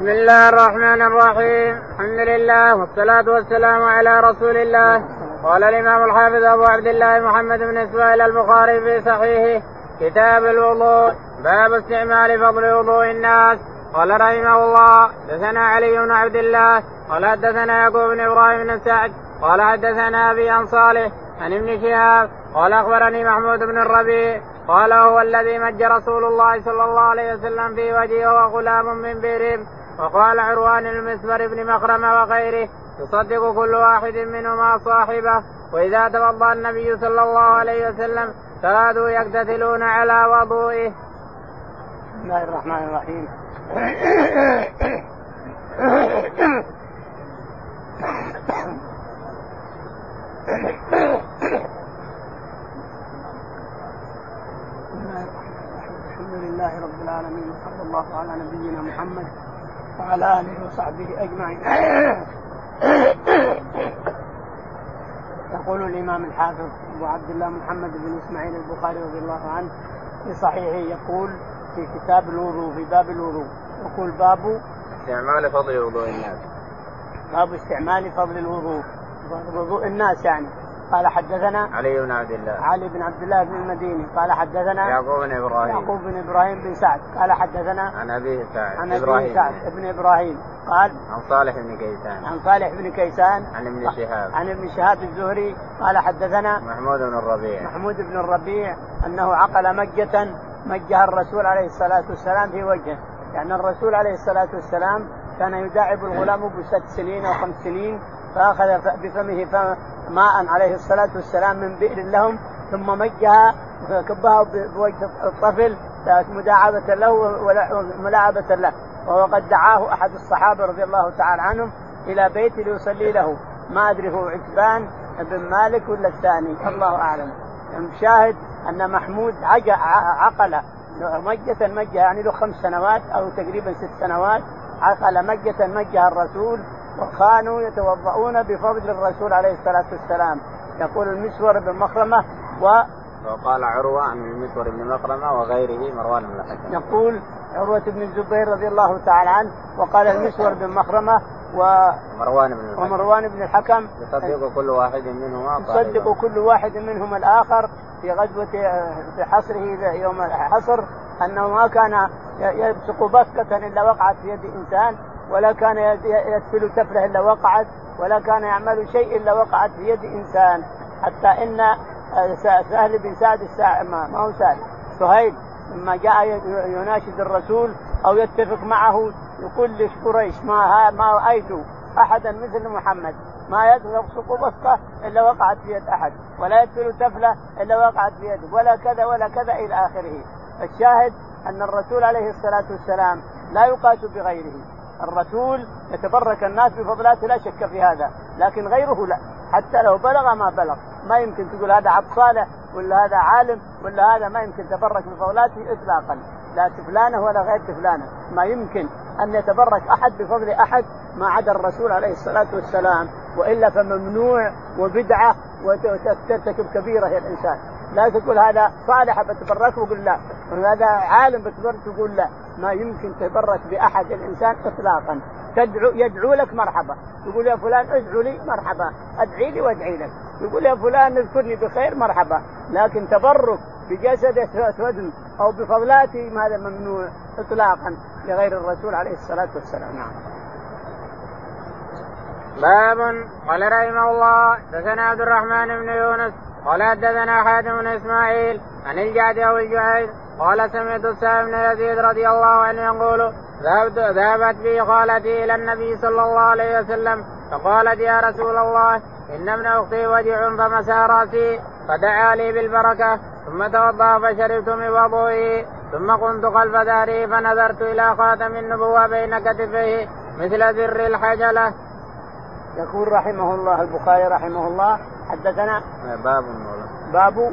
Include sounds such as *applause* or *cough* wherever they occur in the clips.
بسم الله الرحمن الرحيم. الحمد لله والصلاة والسلام على رسول الله. قال الإمام الحافظ أبو عبد الله محمد بن إسماعيل البخاري في صحيحه كتاب الوضوء باب استعمال فضل وضوء الناس. قال رحمه الله دثنا علي بن عبد الله قال حدثنا يعقوب بن إبراهيم بن سعد قال حدثنا أبي عن صالح عن ابن شهاب قال أخبرني محمود بن الربيع قال هو الذي مج رسول الله صلى الله عليه وسلم في وجهه وغلام من بئر. وقال عروان المسبر بن مخرمه وغيره يصدق كل واحد منهما صاحبه وإذا توضأ النبي صلى الله عليه وسلم كادوا يقتتلون على وضوئه. بسم الله الرحمن الرحيم. الحمد لله رب العالمين وصلى الله على نبينا محمد وعلى آله وصحبه أجمعين. يقول الإمام الحافظ أبو عبد الله محمد بن إسماعيل البخاري رضي الله عنه في صحيحه يقول في كتاب الوضوء في باب الوضوء يقول باب استعمال فضل وضوء الناس باب استعمال فضل الوضوء وضوء الناس يعني قال حدثنا علي بن عبد الله. علي بن عبد الله بن المديني قال حدثنا يعقوب بن إبراهيم. يعقوب بن إبراهيم بن سعد قال حدثنا عن ابيه سعد. عن إبراهيم. سعد بن إبراهيم قال عن صالح بن كيسان. عن صالح بن كيسان عن ابن شهاب. عن ابن شهاب الزهري قال حدثنا محمود بن الربيع. محمود بن الربيع أنه عقل مجة مجها الرسول عليه الصلاة والسلام في وجهه لأن الرسول عليه الصلاة والسلام كان يداعب الغلام بست سنين أو خمس سنين فأخذ بفمه ماء عليه الصلاة والسلام من بئر لهم ثم مجها كبها بوجه الطفل مداعبة له وملاعبة له. وهو قد دعاه أحد الصحابة رضي الله تعالى عنهم إلى بيت ليصلي له. ما أدري هو عتبان بن مالك ولا الثاني. الله أعلم. شاهد أن محمود عقل مجة مجة يعني له خمس سنوات أو تقريبا ست سنوات عقل مجة مجها الرسول وكانوا يتوضؤون بفضل الرسول عليه الصلاة والسلام. يقول المسور بن مخرمة و وقال عروة عن المسور بن مخرمة وغيره مروان بن الحكم. يقول عروة بن الزبير رضي الله تعالى عنه وقال المسور بن مخرمة و مروان بن الحكم. ومروان بن الحكم. يصدق كل واحد منهما يصدق كل واحد منهم الآخر في غزوة في حصره يوم الحصر أنه ما كان يبصق بصقة إلا وقعت في يد إنسان. ولا كان يدفل تفله إلا وقعت ولا كان يعمل شيء إلا وقعت في يد إنسان. حتى إن سهل بن سعد الساعة ما هو سهل سهيل لما جاء يناشد الرسول أو يتفق معه يقول لقريش ما ما رأيت أحدا مثل محمد ما يبصق بسطة إلا وقعت في يد أحد ولا يدخل تفلة إلا وقعت في يده ولا كذا ولا كذا إلى آخره. الشاهد أن الرسول عليه الصلاة والسلام لا يقاس بغيره. الرسول يتبرك الناس بفضلاته لا شك في هذا لكن غيره لا حتى لو بلغ ما بلغ. ما يمكن تقول هذا عبد صالح ولا هذا عالم ولا هذا ما يمكن تبرك بفضلاته اطلاقا. لا تفلانة ولا غير تفلانة. ما يمكن أن يتبرك أحد بفضل أحد ما عدا الرسول عليه الصلاة والسلام وإلا فممنوع وبدعة وترتكب كبيرة الإنسان. لا تقول هذا صالح بتبرك وقل لا. هذا عالم بتبرك تقول لا. ما يمكن تبرك بأحد الإنسان اطلاقا. تدعو يدعو لك مرحبا. يقول يا فلان ادعو لي مرحبا. أدعي لي وأدعي لك. يقول يا فلان اذكرني بخير مرحبا. لكن تبرك بجسد ودم أو بفضلاتي هذا ممنوع اطلاقا لغير الرسول عليه الصلاة والسلام. نعم. باب قال رحمه الله دثنا عبد الرحمن بن يونس قال حدثنا حاتم بن إسماعيل عن الجعد أو الجعيد قال سمعت السائب بن يزيد رضي الله عنه يقول ذهبت ذهبت بي خالتي إلى النبي صلى الله عليه وسلم فقالت يا رسول الله إن ابن أختي وجع فمسى رأسي فدعا لي بالبركة ثم توضأ فشربت من وضوئي ثم قمت خلف داري فنظرت إلى خاتم النبوة بين كتفيه مثل زر الحجلة. يقول رحمه الله البخاري رحمه الله حدثنا باب باب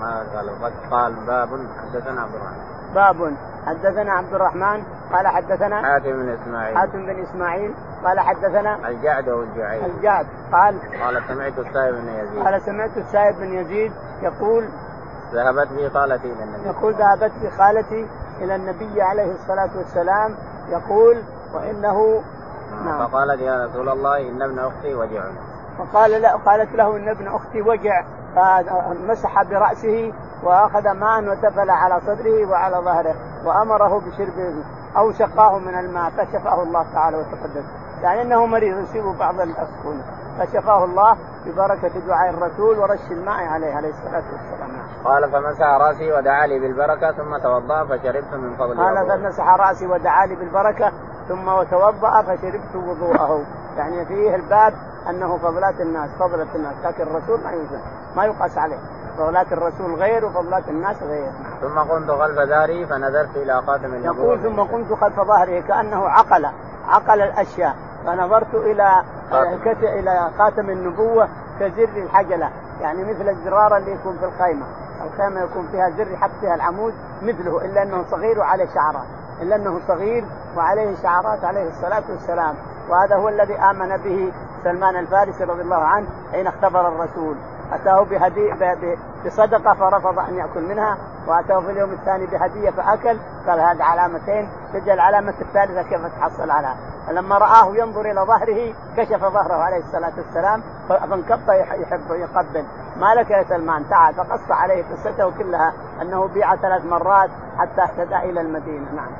ما قال قال باب حدثنا عبد الرحمن. باب حدثنا عبد الرحمن قال حدثنا حاتم بن إسماعيل. حاتم بن إسماعيل قال حدثنا الجعد والجعيد الجعد قال قال سمعت السائب بن يزيد. قال سمعت السائب بن يزيد يقول ذهبت بي خالتي إلى النبي. يقول ذهبت بي خالتي إلى النبي عليه الصلاة والسلام يقول وإنه نعم. فقالت يا رسول الله إن ابن أختي وجع. فقال لا قالت له إن ابن أختي وجع فمسح برأسه وأخذ ماء وتفل على صدره وعلى ظهره وأمره بشربه أو شقاه من الماء فشفاه الله تعالى وتقدس يعني إنه مريض يصيبه بعض الأسكون. فشفاه الله ببركة دعاء الرسول ورش الماء عليه عليه الصلاة والسلام. قال فمسح رأسي ودعا لي بالبركة ثم توضأ فشربت من فضل قال فمسح رأسي ودعا لي بالبركة ثم توضأ فشربت وضوءه. يعني فيه الباب أنه فضلات الناس فضلة الناس لكن الرسول ما يوجد ما يقاس عليه. فضلات الرسول غير وفضلات الناس غير. ثم قمت خلف ظهري فنظرت إلى خاتم النبوة يقول ثم قمت خلف ظهره كأنه عقل عقل الأشياء. فنظرت إلى إلى خاتم النبوة كزر الحجلة يعني مثل الزرار اللي يكون في الخيمة. الخيمة يكون فيها زر يحط فيها العمود مثله إلا أنه صغير وعليه شعرات إلا أنه صغير وعليه شعرات عليه الصلاة والسلام. وهذا هو الذي آمن به سلمان الفارسي رضي الله عنه حين اختبر الرسول. أتاه بهدي بصدقة فرفض أن يأكل منها وأتاه في اليوم الثاني بهدية فأكل قال هذه علامتين تجي العلامة الثالثة كيف تحصل على؟ فلما رآه ينظر إلى ظهره كشف ظهره عليه الصلاة والسلام فانكب يحب يقبل. ما لك يا سلمان؟ تعال فقص عليه قصته كلها أنه بيع ثلاث مرات حتى اهتدى إلى المدينة. نعم.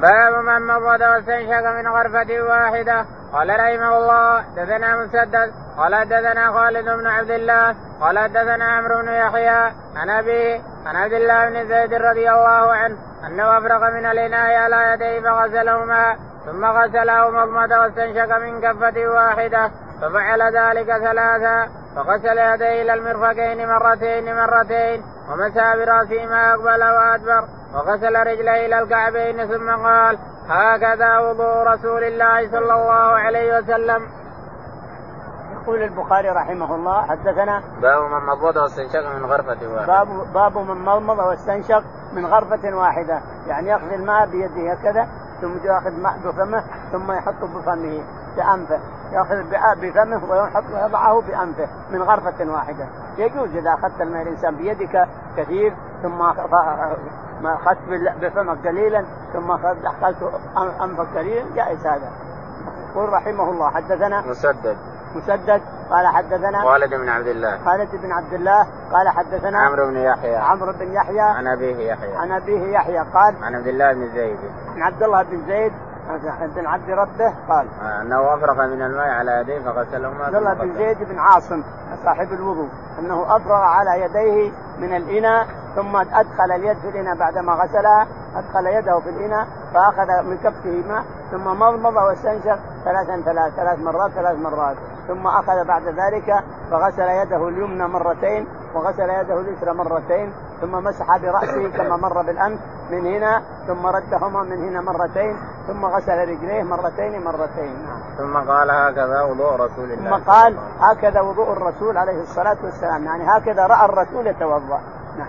باب من مضى واستنشق من غرفة واحدة. قال رحمه الله دثنا مسدد. قال دثنا خالد بن عبد الله. قال دثنا عمرو بن يحيى. عن أبي عن عبد الله بن زيد رضي الله عنه أنه أفرغ من الإناء على يديه فغسلهما ثم غسله مضمض واستنشق من كفة واحدة ففعل ذلك ثلاثا فغسل يديه إلى المرفقين مرتين مرتين ومسى براسه ما اقبل وأدبر. وغسل رجليه إلى الكعبين ثم قال هكذا وضوء رسول الله صلى الله عليه وسلم. يقول البخاري رحمه الله حدثنا باب من مضمض واستنشق من غرفة واحدة. باب باب من مضمض واستنشق من غرفة واحدة. يعني ياخذ الماء بيده هكذا ثم ياخذ ماء بفمه ثم يحطه بفمه بأنفه. ياخذ بفمه ويحط يضعه بأنفه من غرفة واحدة. يجوز إذا أخذت الماء الإنسان بيدك كثير ثم ما أخذت بفمك قليلا ثم دخلت انفك قليلا جائز هذا. يقول رحمه الله حدثنا مسدد. مسدد قال حدثنا خالد بن عبد الله. خالد بن عبد الله قال حدثنا عمرو بن يحيى. عمرو بن يحيى. عن أبيه يحيى. عن أبيه يحيى قال عن عبد الله بن زيد. عن عبد الله بن زيد بن عبد ربه قال أنه أفرغ من الماء على يديه فغسلهما عبد الله بن زيد بن عاصم صاحب الوضوء أنه أفرغ على يديه من الإناء ثم أدخل اليد في الإناء بعدما غسلها أدخل يده في الإناء فأخذ من كفه ماء ثم مضمض واستنشق ثلاثا ثلاث ثلاث مرات ثلاث مرات ثم أخذ بعد ذلك فغسل يده اليمنى مرتين وغسل يده اليسرى مرتين ثم مسح برأسه كما مر بالأمس من هنا ثم ردهما من هنا مرتين ثم غسل رجليه مرتين مرتين. ثم قال هكذا وضوء رسول الله. ثم قال هكذا وضوء الرسول عليه الصلاة والسلام. يعني هكذا رأى الرسول يتوضأ. نعم.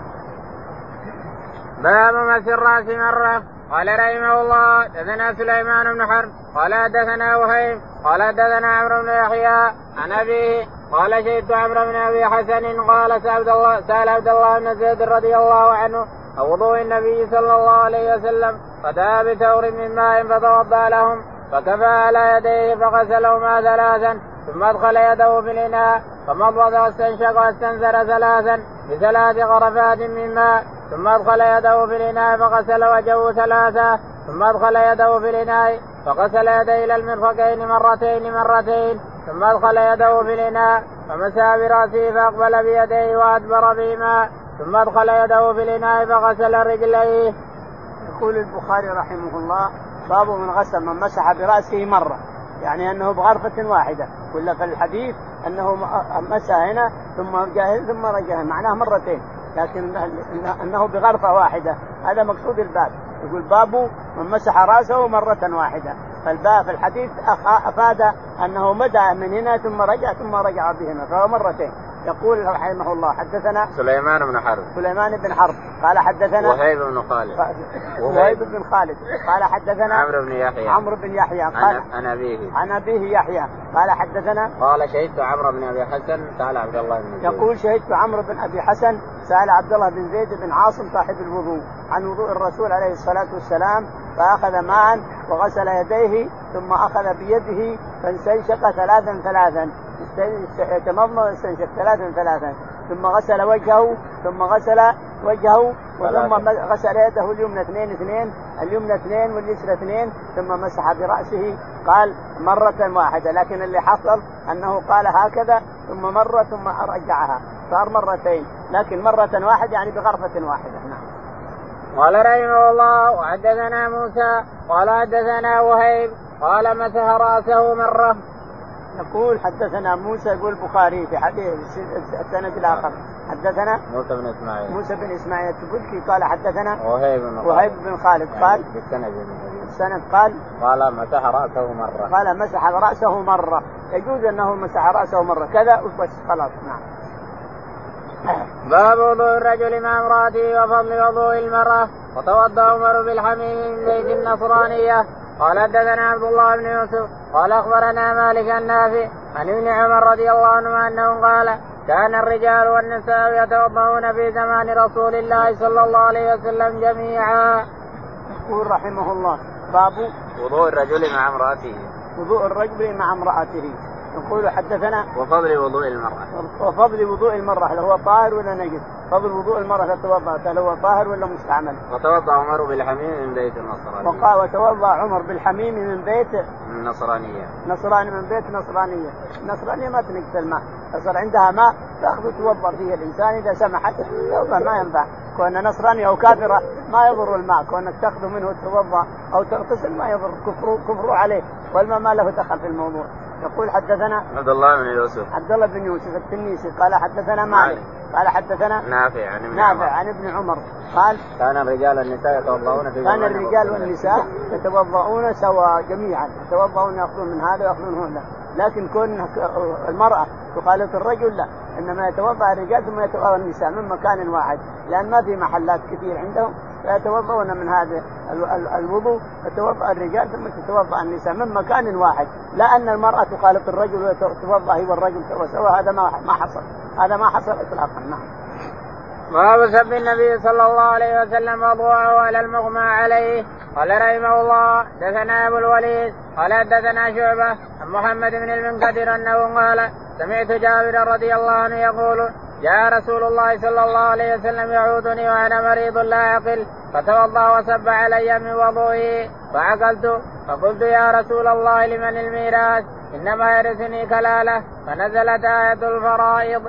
باب مس الرأس مرة. قال رحمه الله دثنا سليمان بن حرب قال حدثنا وهيب قال حدثنا عمرو بن يحيى عن أبيه قال شهدت عمرو بن أبي حسن قال سال الله سأل عبد الله بن زيد رضي الله عنه عن وضوء النبي صلى الله عليه وسلم فدعا بثور من ماء فتوضأ لهم فكفى على يديه فغسلهما ثلاثا ثم أدخل يده في الإناء فمضمض واستنشق واستنثر ثلاثا بثلاث غرفات من ماء ثم أدخل يده في الإناء فغسل وجهه ثلاثا ثم أدخل يده في الإناء فغسل يديه إلى المرفقين مرتين مرتين ثم أدخل يده في الإناء فمسى برأسه فأقبل بيديه وأدبر بهما ثم أدخل يده في الإناء فغسل رجليه. يقول البخاري رحمه الله باب من غسل من مسح برأسه مرة. يعني أنه بغرفة واحدة. ولا في الحديث أنه مسح هنا ثم جاهز ثم رجع معناه مرتين. لكن أنه بغرفة واحدة. هذا مقصود الباب. يقول باب من مسح رأسه مرة واحدة. فالباب في الحديث أفاد أنه مدى من هنا ثم رجع ثم رجع بهما فهو مرتين. يقول رحمه الله حدثنا سليمان بن حرب. سليمان بن حرب. قال حدثنا وهيب بن خالد. وهيب بن خالد. قال حدثنا عمرو بن يحيى. عمرو بن يحيى. قال عن أبيه. عن أبيه يحيى. قال حدثنا قال شهدت عمرو بن أبي حسن سأل عبد الله بن زيد. يقول شهدت عمرو بن أبي حسن سأل عبد الله بن زيد بن عاصم صاحب الوضوء عن وضوء الرسول عليه الصلاة والسلام فأخذ ماء وغسل يديه ثم أخذ بيده فاستنشق ثلاثا ثلاثا. يتمضمض ويستنشق ثلاثا ثلاثا. ثم غسل وجهه ثم غسل وجهه وثم غسل يده اليمنى اثنين اثنين اليمنى اثنين واليسرى اثنين ثم مسح برأسه. قال مرة واحدة لكن اللي حصل أنه قال هكذا ثم مرة ثم رجعها. صار مرتين لكن مرة واحدة يعني بغرفة واحدة. نعم. قال رحمه الله وحدثنا موسى قال حدثنا وهيب قال مسح رأسه مرة. يقول حدثنا موسى يقول البخاري في حديث السند الآخر. حدثنا موسى بن إسماعيل. موسى بن إسماعيل. التبكي قال حدثنا وهيب بن وهيب بن خالد. قال بالسند السند قال قال مسح رأسه مرة. قال مسح رأسه مرة. يجوز أنه مسح رأسه مرة. كذا وبس. خلاص. نعم. باب وضوء الرجل مع امرأته وفضل وضوء المرأة. وتوضأ عمر بالحميم من بيت النصرانية. قال حدثنا عبد الله بن يوسف قال أخبرنا مالك النافع عن ابن عمر رضي الله عنهما أنه قال كان الرجال والنساء يتوضؤون في زمان رسول الله صلى الله عليه وسلم جميعا. يقول رحمه الله باب وضوء الرجل مع امرأته. وضوء الرجل مع امرأته يقول حدثنا وفضل وضوء المرأة. وفضل وضوء المرأة هل هو طاهر ولا نجس؟ فضل وضوء المرأة تتوضأ هل هو طاهر ولا مستعمل؟ وتوضأ عمر بالحميم من بيت النصرانية. وقال وتوضأ عمر بالحميم من بيت النصرانية. نصراني من بيت نصرانية. النصرانية ما تنقص الماء. صار عندها ماء تأخذ توضأ فيه الإنسان إذا سمحت توضأ ما ينفع. كون نصراني أو كافرة ما يضر الماء كونك تأخذ منه توضأ أو تغتسل ما يضر كفر كفر عليه. والماء ما له دخل في الموضوع. يقول حدثنا عبد الله بن يوسف. عبد الله بن يوسف التنيسي قال حدثنا مالك قال حدثنا نافع عن ابن نافع عمر. عن ابن عمر. قال كان الرجال والنساء يتوضؤون في كان الرجال والنساء يتوضؤون سواء جميعا. يتوضؤون ياخذون من هذا وياخذون هذا. لكن كون المرأة تخالط الرجل لا إنما يتوضأ الرجال ثم يتوضأ النساء من مكان واحد لأن ما في محلات كثير عندهم فيتوضؤون من هذا الوضوء يتوضأ الرجال ثم تتوضأ النساء من مكان واحد. لا أن المرأة تخالط الرجل وتتوضأ هي والرجل سوا هذا ما حصل هذا ما حصل اطلاقا نعم. باب سب النبي صلى الله عليه وسلم وضوءه على المغمى عليه. قال رحمه الله دثنا أبو الوليد قال حدثنا شعبة عن محمد بن المنكدر أنه قال سمعت جابر رضي الله عنه يقول جاء رسول الله صلى الله عليه وسلم يعودني وأنا مريض لا اعقل فتوضأ وسب علي من وضوئي. فعقلت فقلت يا رسول الله لمن الميراث؟ إنما يرثني كلالة فنزلت آية الفرائض.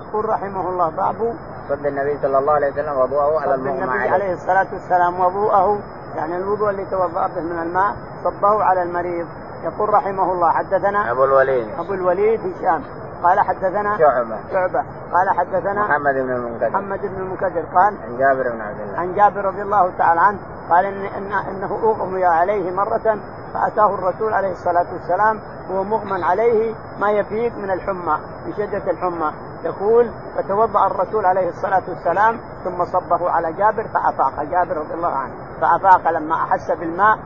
يقول رحمه الله باب صد النبي صلى الله عليه وسلم وضوءه على المغمى النبي عليه. الصلاة والسلام وضوءه يعني الوضوء اللي توضأ به من الماء صبه على المريض. يقول رحمه الله حدثنا أبو الوليد. أبو الوليد هشام. قال حدثنا شعبة. شعبة. قال حدثنا محمد بن المنكدر. محمد بن المنكدر. قال عن جابر بن عبد الله. عن جابر رضي الله تعالى عنه قال إن, إن إنه أغمي عليه مرة فأتاه الرسول عليه الصلاة والسلام وهو مغمى عليه ما يفيق من الحمى من شدة الحمى. يقول فتوضأ الرسول عليه الصلاة والسلام ثم صبه على جابر فأفاق. جابر رضي الله عنه. فأفاق لما أحس بالماء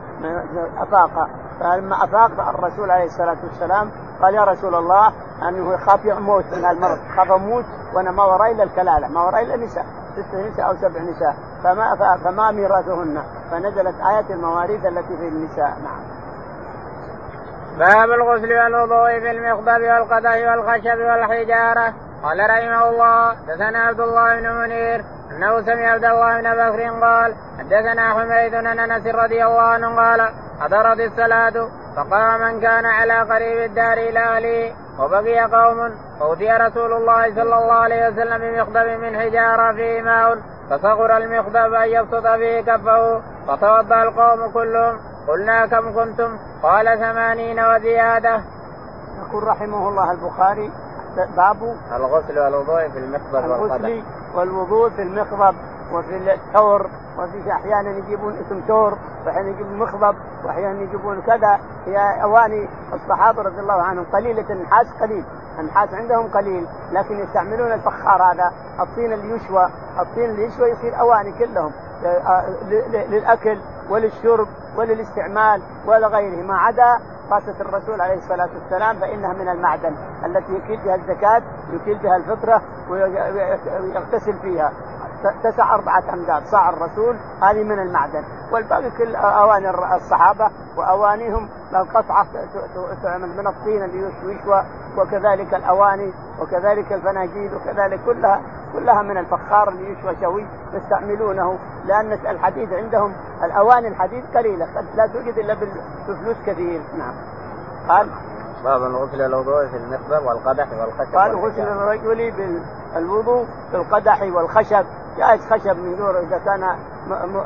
أفاق. فلما أفاق الرسول عليه الصلاة والسلام قال يا رسول الله أنه يخاف يموت من المرض خاف أموت وأنا ما وراي إلا الكلالة ما وراي إلا نساء ست نساء أو سبع نساء فما فما ميراثهن. فنزلت آية المواريث التي في النساء. نعم. باب الغسل والوضوء في المخضب والقدح والخشب والحجارة. قال رحمه الله دثنا عبد الله بن منير أنه سمع عبد الله بن بكر قال حدثنا حميد عن أنس رضي الله عنه قال حضرت الصلاة فقام من كان على قريب الدار إلى أهله. وبقي قوم فأوتي رسول الله صلى الله عليه وسلم بمخضب من حجارة فيه ماء فصغر المخضب أن يبسط فيه كفه فتوضأ القوم كلهم. قلنا كم كنتم؟ قال ثمانين وزيادة. يقول رحمه الله البخاري باب الغسل والوضوء في المخضب الغسل والوضوء في المخضب وفي الثور وفي أحيانا يجيبون اسم ثور وأحيانا يجيبون مخضب وأحيانا يجيبون كذا. هي أواني الصحابة رضي الله عنهم قليلة النحاس قليل. النحاس عندهم قليل لكن يستعملون الفخار هذا الطين اللي يشوى الطين اللي يشوى يصير أواني كلهم. للأكل وللشرب وللاستعمال ولغيره ما عدا طاسة الرسول عليه الصلاة والسلام فإنها من المعدن التي يكيل بها الزكاة يكيل بها الفطرة ويغتسل فيها. تسع أربعة أمداد. صاع الرسول هذه من المعدن. والباقي كل أواني الصحابة وأوانيهم القطعة تعمل من الطين اللي يشوى وكذلك الأواني وكذلك الفناجيل وكذلك كلها كلها من الفخار اللي يشوى شوي يستعملونه. لأن الحديد عندهم الأواني الحديد قليلة قد لا توجد إلا بفلوس كثير. نعم. قال؟ باب الغسل الوضوء في المخبر والقدح والخشب قال غسل الرجل بالوضوء في القدح والخشب. جائز خشب من دور إذا كان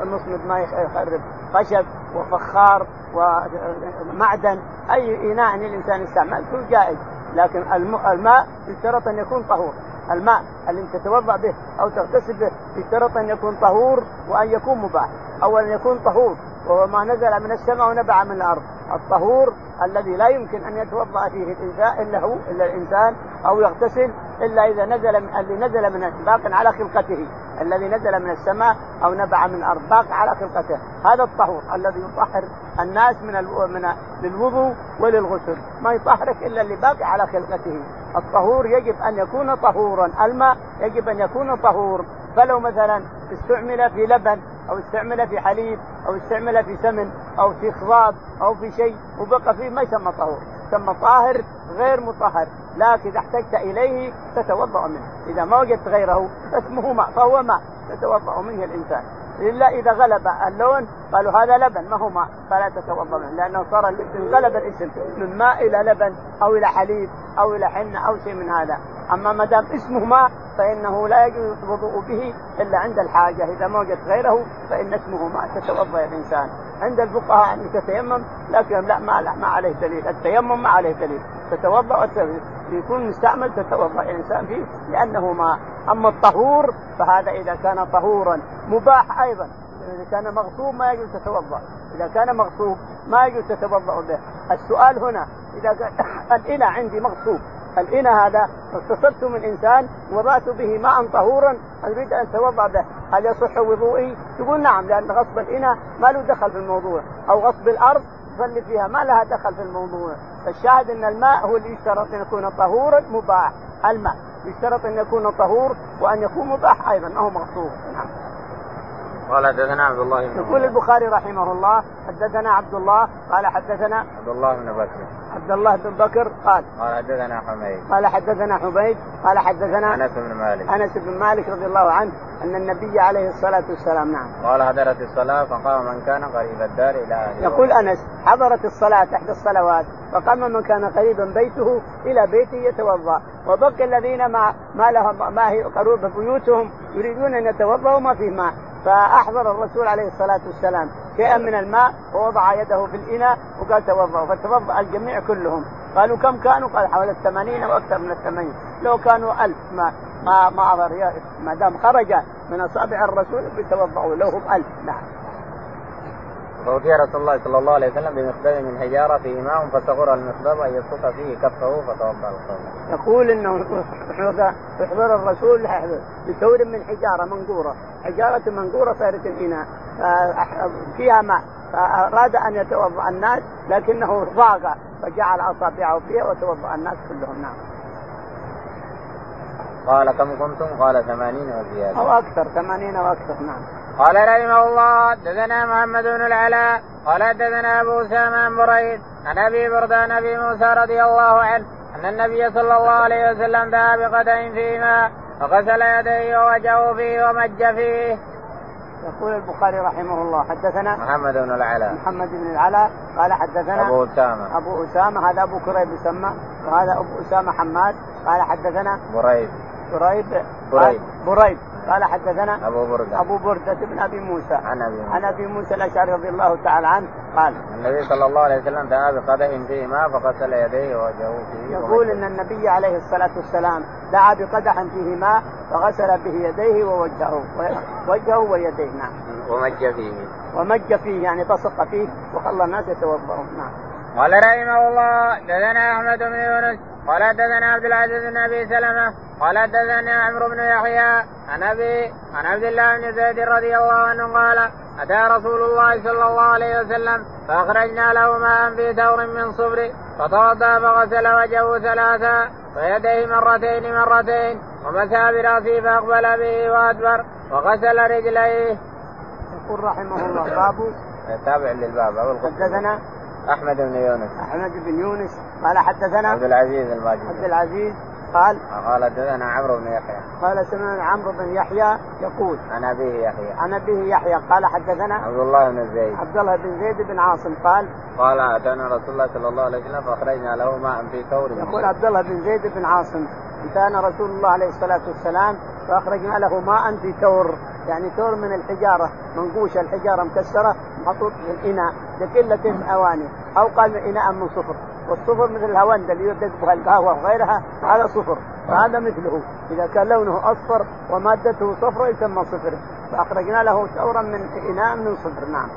مصمد ما يخرب. خشب وفخار ومعدن أي إناء الانسان يستعمله جائز لكن الماء يشترط أن يكون طهور. الماء اللي تتوضأ به أو تغتسل به يشترط أن يكون طهور وأن يكون مباح. أو ان يكون طهور وهو ما نزل من السماء ونبع من الأرض. الطهور الذي لا يمكن أن يتوضأ فيه الإنسان إلا هو إلا الإنسان أو يغتسل إلا إذا نزل من الذي نزل من باق على خلقته. الذي نزل من السماء أو نبع من الأرض باق على خلقته. هذا الطهور الذي يطهر الناس من من للوضوء وللغسل. ما يطهرك إلا اللي باقي على خلقته. الطهور يجب أن يكون طهورا. الماء يجب أن يكون طهور. فلو مثلا استعمل في لبن أو استعمل في حليب أو استعمل في سمن أو في خضاب أو في شيء وبقى فيه ما يسمى طهور يسمى طاهر غير مطهر لكن إذا احتجت إليه تتوضأ منه إذا ما وجدت غيره فاسمه ماء فهو ماء يتوضا منه الإنسان. إلا إذا غلب اللون قالوا هذا لبن ما هو ماء. فلا تتوضأ منه لأنه صار انقلب الاسم من ماء إلى لبن أو إلى حليب أو إلى حنة أو شيء من هذا. أما ما دام اسمه ماء فإنه لا يجوز الوضوء به إلا عند الحاجة. إذا ما وجدت غيره فإن اسمه ماء. تتوضأ الانسان عند الفقهاء انك تتيمم لكن لا ما, لا ما عليه دليل. التيمم ما عليه دليل. تتوضأ يكون مستعمل تتوضأ الانسان فيه لأنه ماء. أما الطهور فهذا إذا كان طهورا مباح أيضا. إذا كان مغصوب ما يجوز تتوضأ. إذا كان مغصوب ما يجوز تتوضأ به. السؤال هنا إذا *coughs* الاناء عندي مغصوب الإناء هذا اغتصبت من إنسان وضعت به ماء طهورا أريد أن أتوضأ به؟ هل يصح وضوئي؟ يقول نعم لأن غصب الإناء ما له دخل في الموضوع. أو غصب الأرض تصلي فيها ما لها دخل في الموضوع. فالشاهد أن الماء هو اللي يشترط أن يكون طهورا مباح. الماء يشترط أن يكون طهور وأن يكون مباح أيضا ما هو مغصوب. نعم. قال حدثنا عبد الله بن يقول البخاري رحمه الله حدثنا عبد الله قال حدثنا عبد الله بن بكر. عبد الله بن بكر قال قال حدثنا حميد. قال حدثنا حميد قال حدثنا أنس بن مالك. أنس بن مالك رضي الله عنه أن النبي عليه الصلاة والسلام نعم. قال حضرت الصلاة فقام من كان قريب الدار إلى اهله يقول أنس حضرت الصلاة إحدى الصلوات فقام من كان قريبا بيته إلى بيته يتوضأ. وبقي الذين ما ما لهم ما هي قريب بيوتهم يريدون أن يتوضأوا ما فيه ماء. فأحضر الرسول عليه الصلاة والسلام. شيئا من الماء ووضع يده في الإناء وقال توضأوا فتوضأ الجميع كلهم. قالوا كم كانوا؟ قال حوالي الثمانين أو أكثر من الثمانين. لو كانوا ألف ما ما ما دام خرج من أصابع الرسول بيتوضأوا لو هم ألف. نعم. فأتي رسول الله صلى الله عليه وسلم بمخبز من حجارة في إمام فصغر المخبز أن يبسط فيه كفه فتوضأ الصلاة. يقول إنه يحضر الرسول بثور من حجارة منقورة، حجارة منقورة صارت الإناء فيها ماء فأراد أن يتوضأ الناس لكنه ضاق فجعل أصابعه فيها وتوضأ الناس كلهم نعم. قال كم كنتم؟ قال ثمانين وزيادة. أو أكثر ثمانين وأكثر نعم. قال رحمه الله حدثنا محمد بن العلاء قال حدثنا أبو أسامة عن بريد عن أبي بردان أبي موسى رضي الله عنه أن النبي صلى الله عليه وسلم دعا بقدح في ماء فغسل يديه ووجهه فيه ومج فيه. يقول البخاري رحمه الله حدثنا محمد بن العلاء. محمد بن العلاء قال حدثنا أبو أسامة. أبو أسامة هذا أبو كريب يسمى وهذا أبو أسامة حماد قال حدثنا بريد. بريد بريد بريد. قال حدثنا أبو بردة. أبو بردة بن أبي موسى. عن أبي موسى. عن أبي موسى الأشعري رضي الله تعالى عنه قال النبي صلى الله عليه وسلم دعا بقدح فيه ماء فغسل يديه ووجهه فيه يقول إن النبي عليه الصلاة والسلام دعا بقدح فيه ماء فغسل به يديه ووجهه وجهه ويديه نعم. ومج فيه. ومج فيه يعني بصق فيه وخلى الناس يتوضؤون نعم. قال رحمه الله دثنا أحمد بن يونس قال حدثنا عبد العزيز بن أبي سلمة قال حدثنا عمرو بن يحيى عن أبي عن عبد الله بن زيد رضي الله عنه قال أتى رسول الله صلى الله عليه وسلم فأخرجنا له ماء في ثور من صبر فتوضا فغسل وجهه ثلاثا ويديه مرتين مرتين ومسى برأسه فأقبل به وأدبر وغسل رجليه. يقول رحمه الله باب تابع للباب حدثنا أحمد بن يونس. أحمد بن يونس. قال حدثنا عبد العزيز الماجد عبد العزيز قال قال حدثنا عمرو بن يحيى. قال سمعنا عمرو بن يحيى يقول عن أبيه يحيى. عن أبيه يحيى. قال حدثنا عبد الله بن زيد. عبد الله بن زيد بن عاصم قال قال أتانا رسول الله صلى الله عليه وسلم فأخرجنا له ماء في ثور يقول عبد الله بن زيد بن عاصم اتانا رسول الله عليه الصلاة والسلام فأخرجنا له ماء في ثور يعني ثور من الحجارة منقوشة الحجارة مكسرة محطوط في الاناء لقله أواني أو قال إناء من صفر. والصفر مثل الهوند اللي يدق بها القهوة وغيرها هذا صفر فهذا مثله. إذا كان لونه أصفر ومادته صفر يسمى صفر. فأخرجنا له ثورا من إناء من صفر نعم.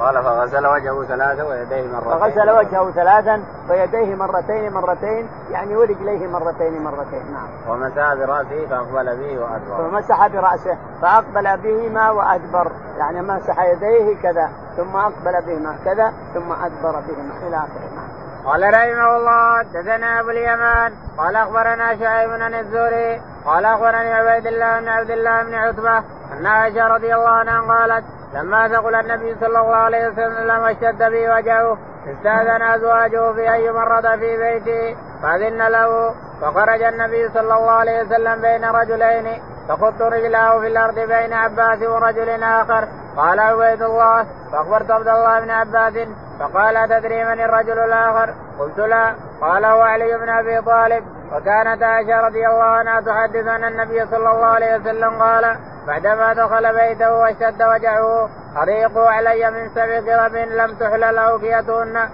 قال فغسل وجهه ثلاثا ويديه مرتين. فغسل وجهه ثلاثا ويديه مرتين مرتين يعني ورجليه مرتين مرتين نعم. ومسح برأسه فأقبل به وأدبر. ومسح برأسه فأقبل بهما وأدبر. يعني مسح يديه كذا ثم أقبل بهما كذا ثم أدبر بهما إلى آخره نعم. قال رحمه الله حدثنا أبو اليمان قال أخبرنا شعيب بن الزهري قال أخبرني عبيد الله بن عبد الله بن عتبة أن عائشة رضي الله عنها قالت لما ثقل النبي صلى الله عليه وسلم واشتد به وجهه استاذن أزواجه في اي مرض في بيته فأذن له فخرج النبي صلى الله عليه وسلم بين رجلين تخط رجلاه في الأرض بين عباس ورجل آخر. قال عبيد الله فأخبرت عبد الله بن عباس فقال تدري من الرجل الآخر؟ قلت لا. قال هو علي بن أبي طالب. وكانت عائشة رضي الله عنها تحدث أن النبي صلى الله عليه وسلم قال بعدما دخل بيته واشتد وجعه أريقوا علي من سبع قرب لم تحلل أوكيتهن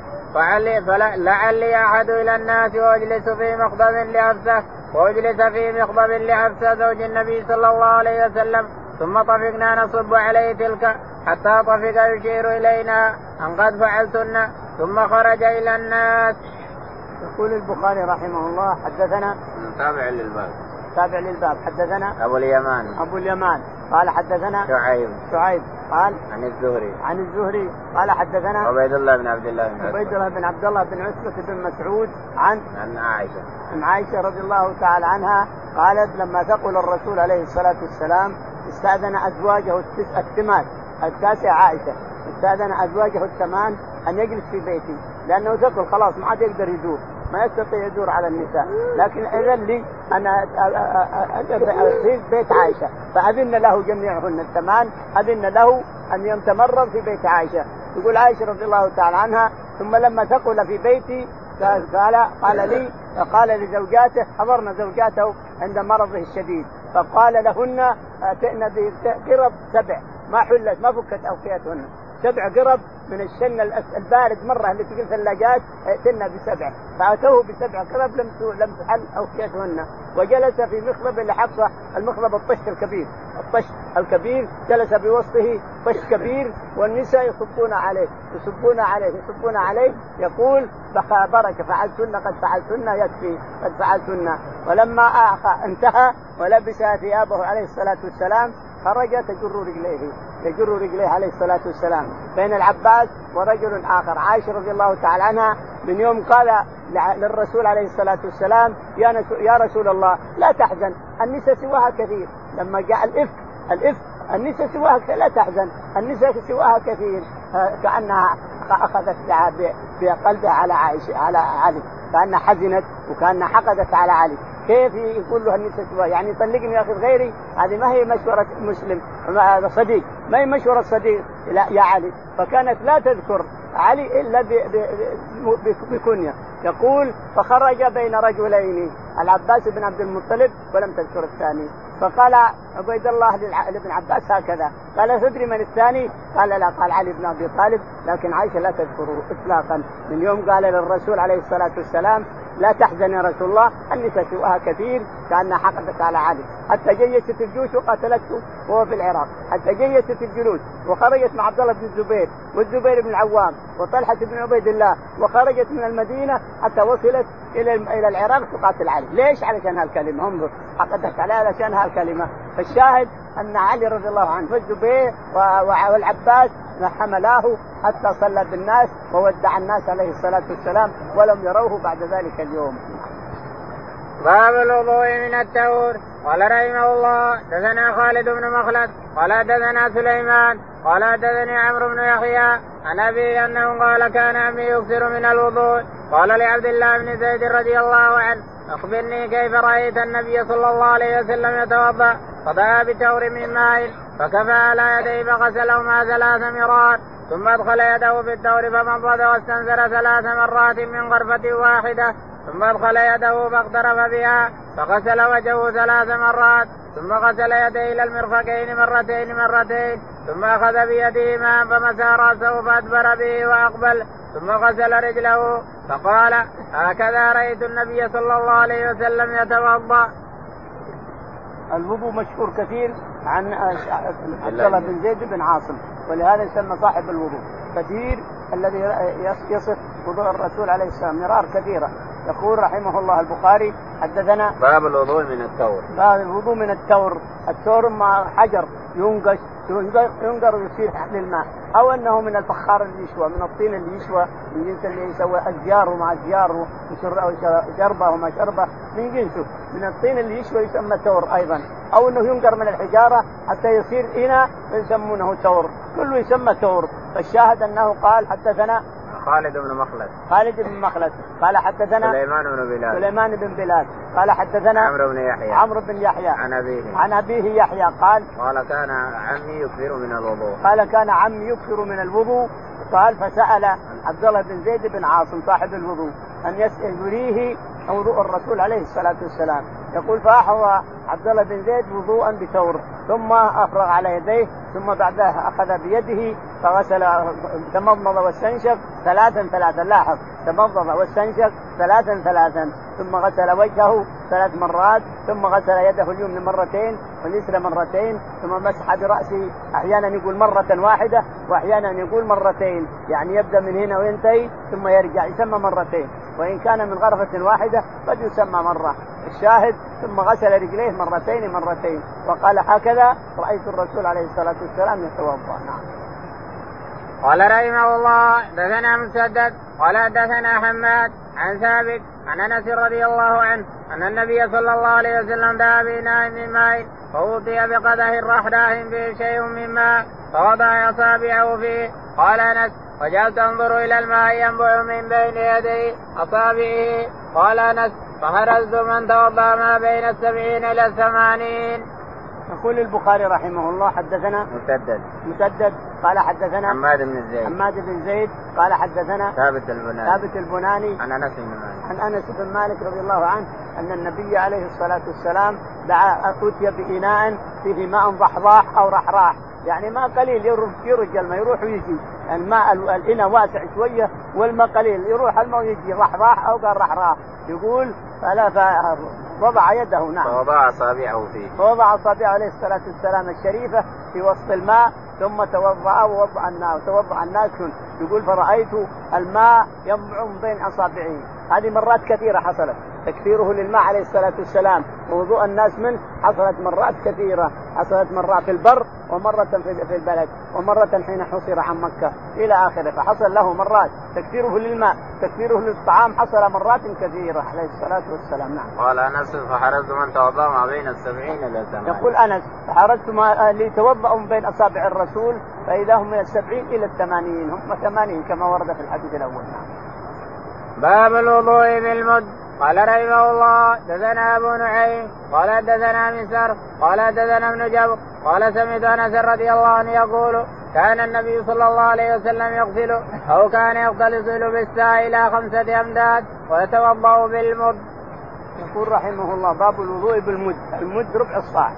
فلعلي أحد إلى الناس وأجلس في مخضب لحفصة وأجلس في مخضب لحفصة زوج النبي صلى الله عليه وسلم ثم طفقنا نصب عليه تلك حتى طفق يشير إلينا أن قد فعلتن ثم خرج إلى الناس. يقول البخاري رحمه الله حدثنا تابع للباب. تابع للباب. حدثنا أبو اليمان. أبو اليمان. قال حدثنا شعيب. شعيب. قال عن الزهري. عن الزهري. قال حدثنا عبيد الله بن عبد الله بن عبيد الله بن عبد الله بن عتبة بن مسعود عن عن عائشة. عن عائشة رضي الله تعالى عنها قالت لما ثقل الرسول عليه الصلاة والسلام استأذن أزواجه الثمان التاسع عائشة. استأذن أزواجه الثمان أن يجلس في بيتي لأنه ثقل خلاص ما عاد يقدر يدور ما يستطيع يدور على النساء. لكن إذن لي أنا في بيت عائشة. فأذن له جميعهن الثمان أذن له أن يتمرض في بيت عائشة. يقول عائشة رضي الله تعالى عنها ثم لما ثقل في بيتي قال قال لي قال لزوجاته حضرنا زوجاته عند مرضه الشديد. فقال لهن اتئن بقرب سبع ما حلت ما فكت أوقيتهن. سبع قرب من الشن البارد مرة اللي في الثلاجات ائتنا بسبع. فأتوه بسبع قرب لم لم تحل اوقيتهن وجلس في مخضب لحفصه المخضب الطشت الكبير. الطشت الكبير جلس بوسطه طشت كبير والنساء يصبون عليه. يصبون عليه يصبون عليه. يقول بركة فعلتن قد فعلتن يكفي قد فعلتن. ولما انتهى ولبس ثيابه عليه الصلاة والسلام. خرج تجر رجليه يجر رجليه عليه الصلاة والسلام. بين العباس ورجل آخر عائشة رضي الله تعالى عنها من يوم قال للرسول عليه الصلاة والسلام يا يا رسول الله لا تحزن النساء سواها كثير. لما جاء الإفك الإفك النساء سواها لا تحزن. النساء سواها كثير. كأنها أخذت بقلبها على عائشه على علي. كأنها حزنت وكأنها حقدت على علي. كيف يقول له النساء سواء يعني طلقني ياخذ غيري هذه ما هي مشورة مسلم صديق. ما هي مشورة صديق؟ لا يا علي. فكانت لا تذكر علي إلا بكنية. يقول فخرج بين رجلين العباس بن عبد المطلب ولم تذكر الثاني. فقال عبيد الله لابن عباس هكذا. قال تدري من الثاني؟ قال لا. قال علي بن أبي طالب. لكن عائشة لا تذكره اطلاقا. من يوم قال للرسول عليه الصلاة والسلام لا تحزن يا رسول الله النساء سوءها كثير كأنها حقدت على علي حتى جيشت الجيوش وقاتلته وهو في العراق. حتى جيشت الجنود وخرجت مع عبد الله بن الزبير والزبير بن العوام وطلحة بن عبيد الله وخرجت من المدينة حتى وصلت إلى إلى العراق تقاتل علي، ليش؟ علشان هالكلمة. انظر حقدت عليها علشان هالكلمة، فالشاهد أن علي رضي الله عنه والزبير والعباس حملاه حتى صلى بالناس وودع الناس عليه الصلاة والسلام ولم يروه بعد ذلك اليوم. باب الوضوء من التور. قال رحمه الله دثنا خالد بن مخلد قال دثنا سليمان قال دثني عمرو بن يحيى عن أبي أنه قال كان عمي يكثر من الوضوء. قال لعبد الله بن زيد رضي الله عنه أخبرني كيف رأيت النبي صلى الله عليه وسلم يتوضأ؟ فدعا بتور من ماء فكفى على يديه فغسلهما ثلاث مرات ثم أدخل يده في التور فمضض واستنزل ثلاث مرات من غرفة واحدة ثم أدخل يده فاقترف بها فغسل وجهه ثلاث مرات ثم غسل يديه إلى المرفقين مرتين مرتين ثم أخذ بيده ماء فمسى رأسه فأدبر به وأقبل ثم غسل رجله فقال هكذا رأيت النبي صلى الله عليه وسلم يتوضأ. الوضوء مشهور كثير عن عبد الله بن زيد بن عاصم ولهذا يسمى صاحب الوضوء كثير الذي يصف وضوء الرسول عليه السلام مرار كثيره يقول رحمه الله البخاري حدثنا باب الوضوء من التور. باب الوضوء من التور. التور مع حجر ينقش ينقر ويصير للماء أو أنه من الفخار اللي يشوى من الطين اللي يشوى من جنس اللي يسوي أشجار ومع أشجار وشربه وما شربة. من جنسه من الطين اللي يشوى يسمى تور أيضا. أو أنه ينقر من الحجارة حتى يصير إناء يسمونه تور. كله يسمى تور. فالشاهد أنه قال حدثنا خالد بن مخلد. خالد بن مخلد. قال حدثنا سليمان بن بلال. سليمان بن بلال. قال حدثنا عمرو بن يحيى. عمرو بن يحيى. عن أبيه. عن أبيه يحيى. قال قال كان عمي يكثر من الوضوء. قال كان عمي يكثر من الوضوء. قال فسأل عبد الله بن زيد بن عاصم صاحب الوضوء أن يسال يريه وضوء الرسول عليه الصلاة والسلام. يقول فأحوى عبد الله بن زيد وضوءا بثور ثم أفرغ على يديه ثم بعدها أخذ بيده فغسل تمضمض واستنشق ثلاثا ثلاثا لاحظ تمضمض واستنشق ثلاثا ثلاثا ثم غسل وجهه ثلاث مرات ثم غسل يده اليمنى مرتين واليسرى مرتين ثم مسح برأسه. أحيانا يقول مرة واحدة واحيانا يقول مرتين يعني يبدأ من هنا وينتهي ثم يرجع يسمى مرتين. وإن كان من غرفة واحدة قد يسمى مرة. الشاهد ثم غسل رجليه مرتين مرتين وقال هكذا رأيت الرسول عليه الصلاة والسلام يتوضأ نعم. قال رحمه الله دثنا مسدد قال دثنا حماد عن ثابت عن أنس رضي الله عنه أن النبي صلى الله عليه وسلم دعا بإناء من ماء فوطي بقدح رحداه فيه شيء من ماء فوضع أصابعه فيه قال أنس وجعلت أنظر إلى الماء ينبع من بين يدي أصابعه قال أنس فهرزت من توضأ ما بين السبعين إلى الثمانين. يقول البخاري رحمه الله حدثنا مسدد. مسدد قال حدثنا حماد بن زيد. حماد بن زيد قال حدثنا ثابت البناني. ثابت البناني. عن أنس بن مالك. عن أنس بن مالك رضي الله عنه أن النبي عليه الصلاة والسلام دعا أتي بإناء فيه ماء ضحضاح أو رحراح. يعني ماء قليل يرج الماء يروح ويجي. الماء الإناء واسع شوية والماء قليل يروح الماء ويجي رحراح أو قال رحراح يقول فلا وضع يده نعم. فوضع أصابعه فيه. فوضع أصابعه عليه الصلاة والسلام الشريفة في وسط الماء ثم توضأ ووضع الناس توضأ الناس يقول فرأيت الماء ينبع من بين اصابعه هذه مرات كثيرة حصلت. تكثيره للماء عليه الصلاة والسلام. ووضوء الناس منه حصلت مرات كثيرة. حصلت مرات في البر ومرة في البلد ومرة حين حصر عن مكة. إلى آخره. فحصل له مرات. تكثيره للماء تكثيره للطعام. حصل مرات كثيرة عليه الصلاة والسلام. نعم. قال أنس فحرزت من توضأ ما بين السبعين إلى الثمانين يقول أنس فحرزت ما ليتوضأوا من بين أصابع الرسول. فإذا هم من السبعين إلى الثمانين هم ثمانين كما ورد في الحديث الأول. باب الوضوء بالمد. قال رحمه الله دثنا أبو نعيم قال دثنا مسر قال دثنا ابن جبر قال سمعت أنس رضي الله عنه يقول كان النبي صلى الله عليه وسلم يغسل أو كان يغتسل بالساء إلى خمسة أمداد ويتوضأ بالمد. يقول رحمه الله باب الوضوء بالمد، المد ربع الصاع،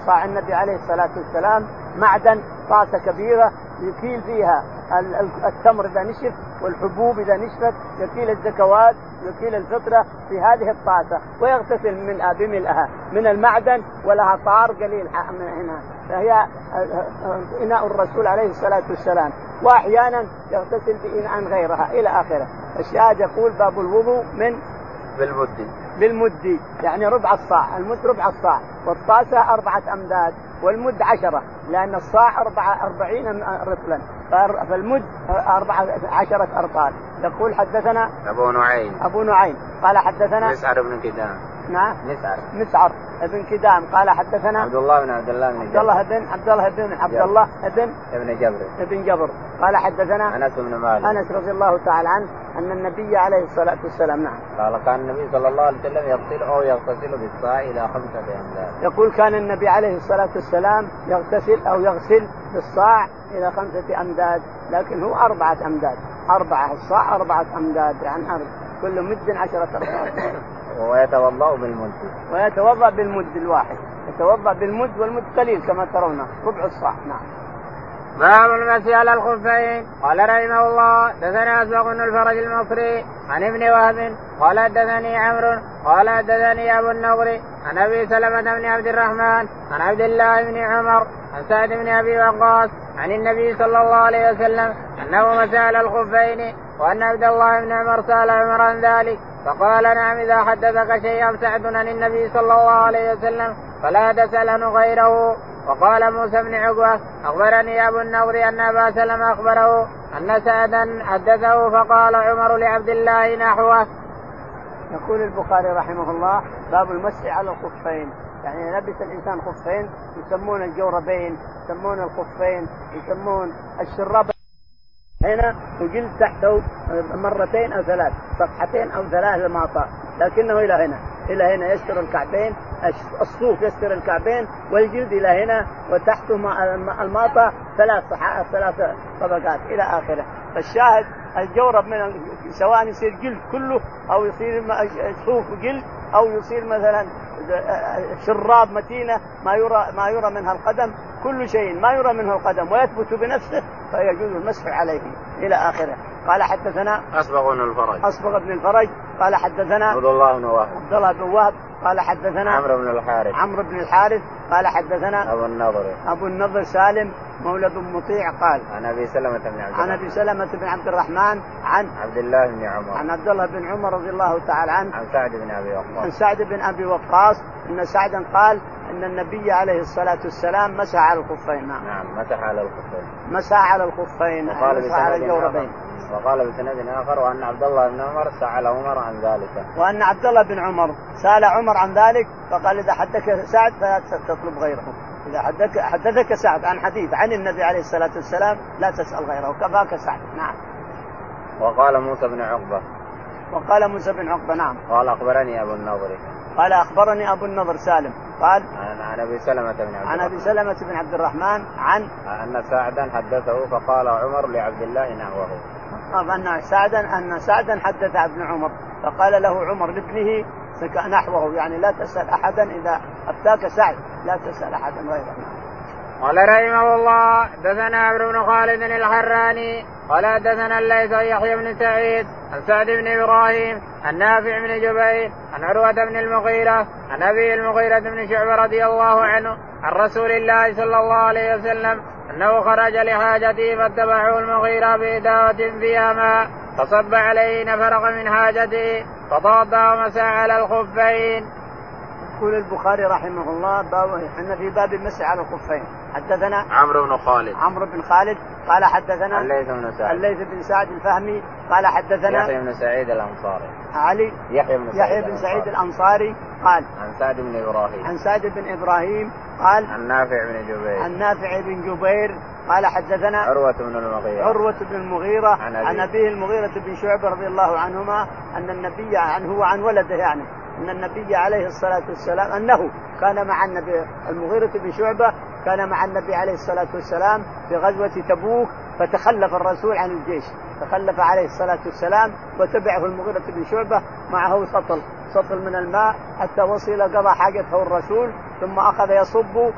الصاع النبي عليه الصلاة والسلام معدن طاسه كبيرة يكيل فيها التمر إذا نشف والحبوب إذا نشفت يكيل الزكوات يكيل الفطرة في هذه الطاسه ويغتسل من بملئها من المعدن ولها طار قليل من هنا. فهي إناء الرسول عليه الصلاة والسلام. وأحيانا يغتسل بإناء غيرها إلى آخره. الشاهد يقول باب الوضوء من؟ بالمد. بالمد يعني ربع الصاع. المد ربع الصاع. والطاسة أربعة أمداد. والمد عشرة لأن الصاع أربعة أربعين رطلا فالمد أربعة عشرة أرطال يقول حدثنا أبو نعيم. أبو نعيم. قال حدثنا مسعر بن كدام. نعم. مسعر مسعر بن كدام. قال حدثنا عبد الله بن عبد الله بن عبد الله بن عبد الله بن عبد الله بن ابن جبر. ابن جبر. قال حدثنا أنس بن مالك. أنس رضي الله تعالى عنه أن النبي عليه الصلاة والسلام نعم. قال كان النبي صلى الله عليه وسلم يغسل أو يغتسل بالصاع إلى خمسة امداد يقول كان النبي عليه الصلاة والسلام يغتسل أو يغسل بالصاع إلى خمسة أمداد لكن هو أربعة أمداد. أربعة الصاع أربعة أمداد يعني أربعة. كل مد عشرة امداد ويتوضأ بالمد. ويتوضأ بالمد الواحد. يتوضأ بالمد والمد قليل كما ترون. ربع الصاع نعم. باب المسي على الخفين قال رحمه الله دثنا أسبق بن الفرج المصري عن ابن وهب. قال حدثني عمرو. قال حدثني أبو النضر. عن أبي سلمة بن عبد الرحمن عن عبد الله بن عمر عن سعد بن أبي وقاص عن النبي صلى الله عليه وسلم أنه مسى على الخفين وأن عبد الله بن عمر سأل عمر عن ذلك فقال نعم إذا حدثك شيئا سعد عن النبي صلى الله عليه وسلم فلا تسال غيره وقال موسى بن عقبة أخبرني أبو النضر أن أبا سلمة أخبره أن سعدا حدثه فقال عمر لعبد الله نحوه. يقول البخاري رحمه الله باب المسح على الخفين. يعني لبس الإنسان خفين يسمون الجوربين يسمون الخفين يسمون الشراب. هنا وجلد تحته مرتين أو ثلاث صفحتين أو ثلاث لماطة لكنه إلى هنا. إلى هنا يستر الكعبين الصوف يستر الكعبين والجلد إلى هنا وتحته الماطة ثلاث ثلاث طبقات إلى آخره. فالشاهد الجورب من سواء يصير جلد كله أو يصير صوف جلد أو يصير مثلا شراب متينة ما يرى ما يرى منها القدم كل شيء ما يرى منه القدم ويثبت بنفسه فيجوز المسح عليه إلى آخره. قال حدثنا أصبغ بن الفرج. أصبغ بن الفرج. قال حدثنا عبد الله بن وهب. عبد الله بن وهب. قال حدثنا عمرو بن الحارث. عمرو بن الحارث. قال حدثنا أبو النضر. أبو النضر سالم. مولى بن مطيع قال عن أبي سلمة بن عبد عن أبي سلمة بن عبد الرحمن عن عبد الله بن عمر. عن عبد الله بن عمر رضي الله تعالى عنه. عن سعد بن أبي وقاص. عن سعد بن أبي وقاص. إن سعدا قال إن النبي عليه الصلاة والسلام مسح على الخفين. نعم مسح على الخفين. مسح على الخفين وقال مسح على الجوربين. وقال بسند آخر وأن عبد الله بن عمر سأل عمر عن ذلك. وأن عبد الله بن عمر سأل عمر عن ذلك فقال إذا حدثك سعد فلا تطلب غيره. إذا حدثك حدثك سعد عن حديث عن النبي عليه الصلاة والسلام لا تسأل غيره. كفاك سعد. نعم. وقال موسى بن عقبة. وقال موسى بن عقبة نعم. قال أخبرني أبو النضر. قال أخبرني أبو النظر سالم. قال عن, أبي سلمة بن عبد عن أبي سلمة بن عبد الرحمن عن أن سعدا حدثه فقال عمر لعبد الله نحوه. أن سعدا أن سعدا حدث ابن عمر فقال له عمر لابنه نحوه يعني لا تسأل أحدا إذا أفتاك سعد لا تسأل أحدا غيره. قال رحمه الله دثنا عمرو بن خالد الحراني قال دثنا الليث يحيى بن سعيد عن سعد بن إبراهيم عن نافع بن جبير عن عروة بن المغيرة عن أبي المغيرة بن شعبة رضي الله عنه عن رسول الله صلى الله عليه وسلم أنه خرج لحاجته فاتبعه المغيرة بإداوة فيها ماء. فصب عليه نفرق من حاجته فتوضا ومسى على الخفين. يقول البخاري رحمه الله باب إحنا في باب المسح على الخفين. حدثنا عمرو بن خالد. عمرو بن خالد قال حدثنا الليث بن سعد. الليث بن سعد الفهمي قال حدثنا يحيى بن سعيد الأنصاري. علي يحيى بن يحيى بن سعيد الأنصاري. قال عن سعد بن إبراهيم. عن سعد بن إبراهيم قال عن نافع بن جبير. عن نافع بن جبير قال حدثنا عروة بن المغيرة. عروة بن المغيرة عن, عن أبيه المغيرة بن شعبة رضي الله عنهما أن النبي عن هو عن ولده يعني. أن النبي عليه الصلاة والسلام أنه كان مع النبي المغيرة بن شعبة كان مع النبي عليه الصلاة والسلام في غزوة تبوك فتخلف الرسول عن الجيش. تخلف عليه الصلاة والسلام وتبعه المغيرة بن شعبة معه سطل سطل من الماء حتى وصل قضى حاجته الرسول ثم أخذ يصب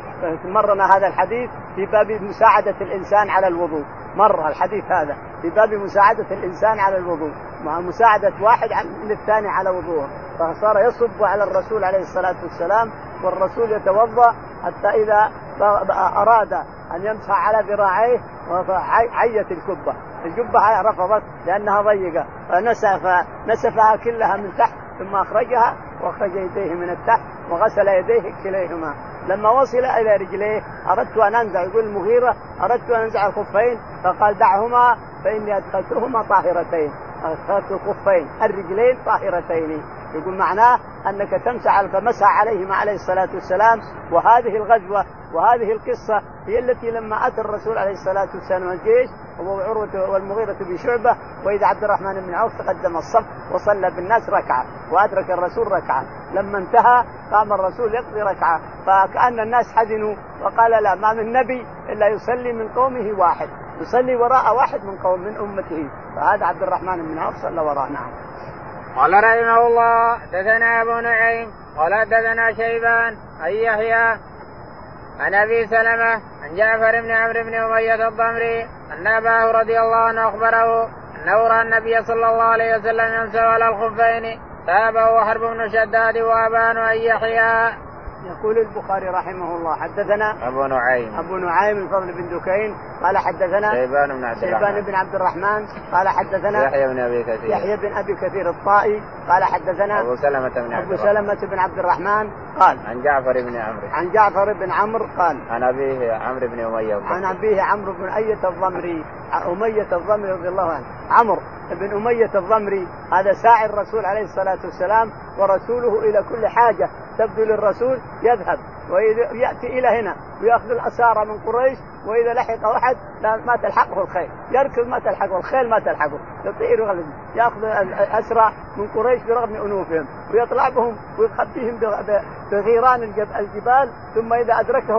مرنا هذا الحديث في باب مساعدة الإنسان على الوضوء. مر الحديث هذا في باب مساعدة الإنسان على الوضوء مع مساعدة واحد للثاني على وضوءه. فصار يصب على الرسول عليه الصلاة والسلام والرسول يتوضأ حتى إذا أراد أن يمسح على ذراعيه عيت الكبة. الجبة رفضت لأنها ضيقة فنسف نسفها كلها من تحت ثم أخرجها وأخرج يديه من التحت وغسل يديه كليهما. لما وصل إلى رجليه أردت أن أنزع يقول المغيرة أردت أن أنزع الخفين فقال دعهما. فإني أدخلتهما طاهرتين أدخلت الخفين الرجلين طاهرتين. يقول معناه أنك تمسح فمسح عليهما عليه الصلاة والسلام وهذه الغزوة وهذه القصة هي التي لما أتى الرسول عليه الصلاة والسلام الجيش وهو عروة والمغيرة بن شعبة وإذا عبد الرحمن بن عوف تقدم الصف وصلى بالناس ركعة وأدرك الرسول ركعة. لما انتهى قام الرسول يقضي ركعة فكأن الناس حزنوا وقال لا ما من نبي إلا يصلي من قومه واحد. يصلي وراء واحد من قوم من أمته. فهذا عبد الرحمن بن عوف صلى وراء نعم. قال رحمه الله دثنا أبو نعيم قال دثنا شيبان اي يحيى عن أبي سلمة عن جعفر بن عمرو بن أمية الضمري أن أباه رضي الله عنه أخبره انه راى النبي صلى الله عليه وسلم يمسح على الخفين تابه حرب بن شداد وابان ان يحيى. يقول البخاري رحمه الله حدثنا أبو نعيم. أبو نعيم الفضل بن دكين قال حدثنا شيبان بن عبد الرحمن. شيبان بن عبد الرحمن قال حدثنا يحيى بن أبي كثير. يحيى بن أبي كثير الطائي قال حدثنا أبو سلمة بن عبد أبو سلمة بن عبد الرحمن قال عن جعفر بن عمرو. عن جعفر بن عمرو قال عن أبيه عمرو بن أمية عن أبيه عمرو بن اية الضمري أمية الضمري رضي الله عنه. عمرو بن أمية الضمري هذا ساعي الرسول عليه الصلاة والسلام ورسوله إلى كل حاجة. تبدو للرسول يذهب ويأتي إلى هنا ويأخذ الأسارة من قريش وإذا لحق واحد ما تلحقه الخيل يركض ما تلحقه الخيل ما تلحقه. يطير يأخذ الأسرى من قريش برغم أنوفهم ويطلع بهم ويخبيهم بغيران الجبال ثم إذا أدركه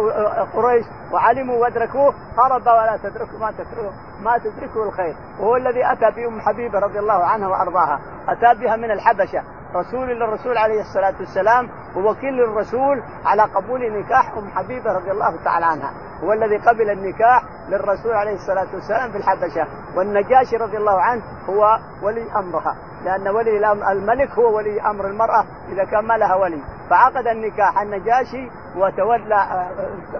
قريش وعلموا وأدركوه هرب ولا تدركه ما تدركه ما تدركه الخيل وهو الذي أتى بأم حبيبة رضي الله عنها وأرضاها. أتى بها من الحبشة. رسول للرسول عليه الصلاة والسلام ووكيل للرسول على قبول نكاح أم حبيبة رضي الله تعالى عنها. هو الذي قبل النكاح للرسول عليه الصلاة والسلام في الحبشة. والنجاشي رضي الله عنه هو ولي أمرها لأن ولي الملك هو ولي أمر المرأة إذا كان ما لها ولي. فعقد النكاح. النجاشي وتولى آه،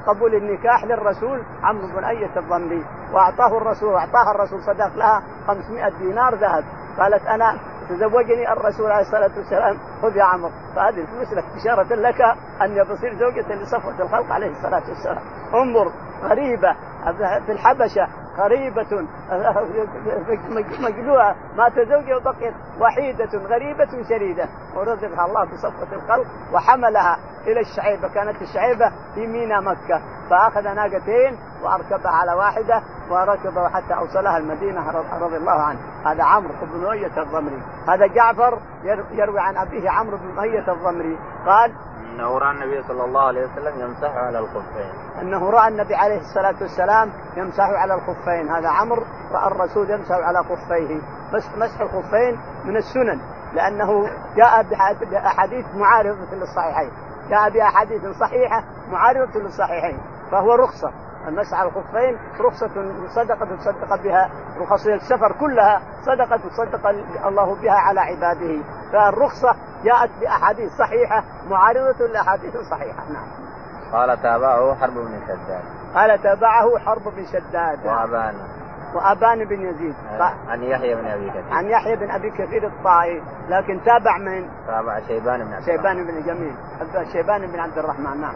قبول النكاح للرسول عمرو بن أية الضمري وأعطاه الرسول أعطاها الرسول صدق لها 500 دينار ذهب. قالت أنا تزوجني الرسول عليه الصلاة والسلام خذ يا عمرو. فهذه الفلوس لك بشاره لك أن تصير زوجة لصفوة الخلق عليه الصلاة والسلام. انظر غريبة. في الحبشة غريبة مجلوعة مات زوجها وبقيت وحيدة غريبة شريدة ورزقها الله بصفوة الخلق وحملها إلى الشعيبة كانت الشعيبة في مينا مكة. فأخذ ناقتين وأركبها على واحدة وركب حتى أوصلها المدينة رضي الله عنه. هذا عمرو بن أمية الضمري. هذا جعفر يروي عن أبيه عمرو بن أمية الضمري. قال أنه رأى النبي صلى الله عليه وسلم يمسح على الخفين. أنه رأى النبي عليه الصلاة والسلام يمسح على الخفين. هذا عمرو رأى الرسول يمسح على خفيه. مسح الخفين من السنن لأنه جاء بأحاديث معارضة للصحيحين جاء بأحاديث صحيحة معارضة للصحيحين فهو رخصة. المسح على الخفين رخصة صدقة تصدق بها رخص السفر كلها صدقة تصدق الله بها على عباده. فالرخصة جاءت بأحاديث صحيحة معارضة لأحاديث صحيحة. نعم. قال تابعه حرب بن شداد. قال تابعه حرب بن شداد. وأبان. وأبان بن يزيد. آه، عن يحيى بن أبي كثير. عن يحيى بن أبي كثير الطائي. لكن تابع من؟ تابع شيبان بن عبد شيبان بن جميل. شيبان بن عبد الرحمن نعم.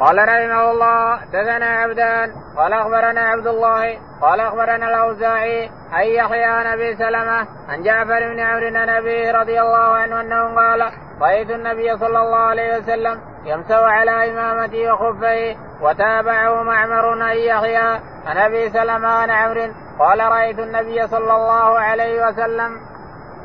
قال رحمه الله دثنا عبدان قال أخبرنا عبد الله قال أخبرنا الأوزاعي عن يحيى عن أبي سلمة عن جعفر بن عمرو عن ابيه رضي الله عنه أنه قال رأيت النبي صلى الله عليه وسلم يمسح على امامته وخفيه وتابعه معمر عن يحيى عن أبي سلمة عن عمرو. قال رأيت النبي صلى الله عليه وسلم.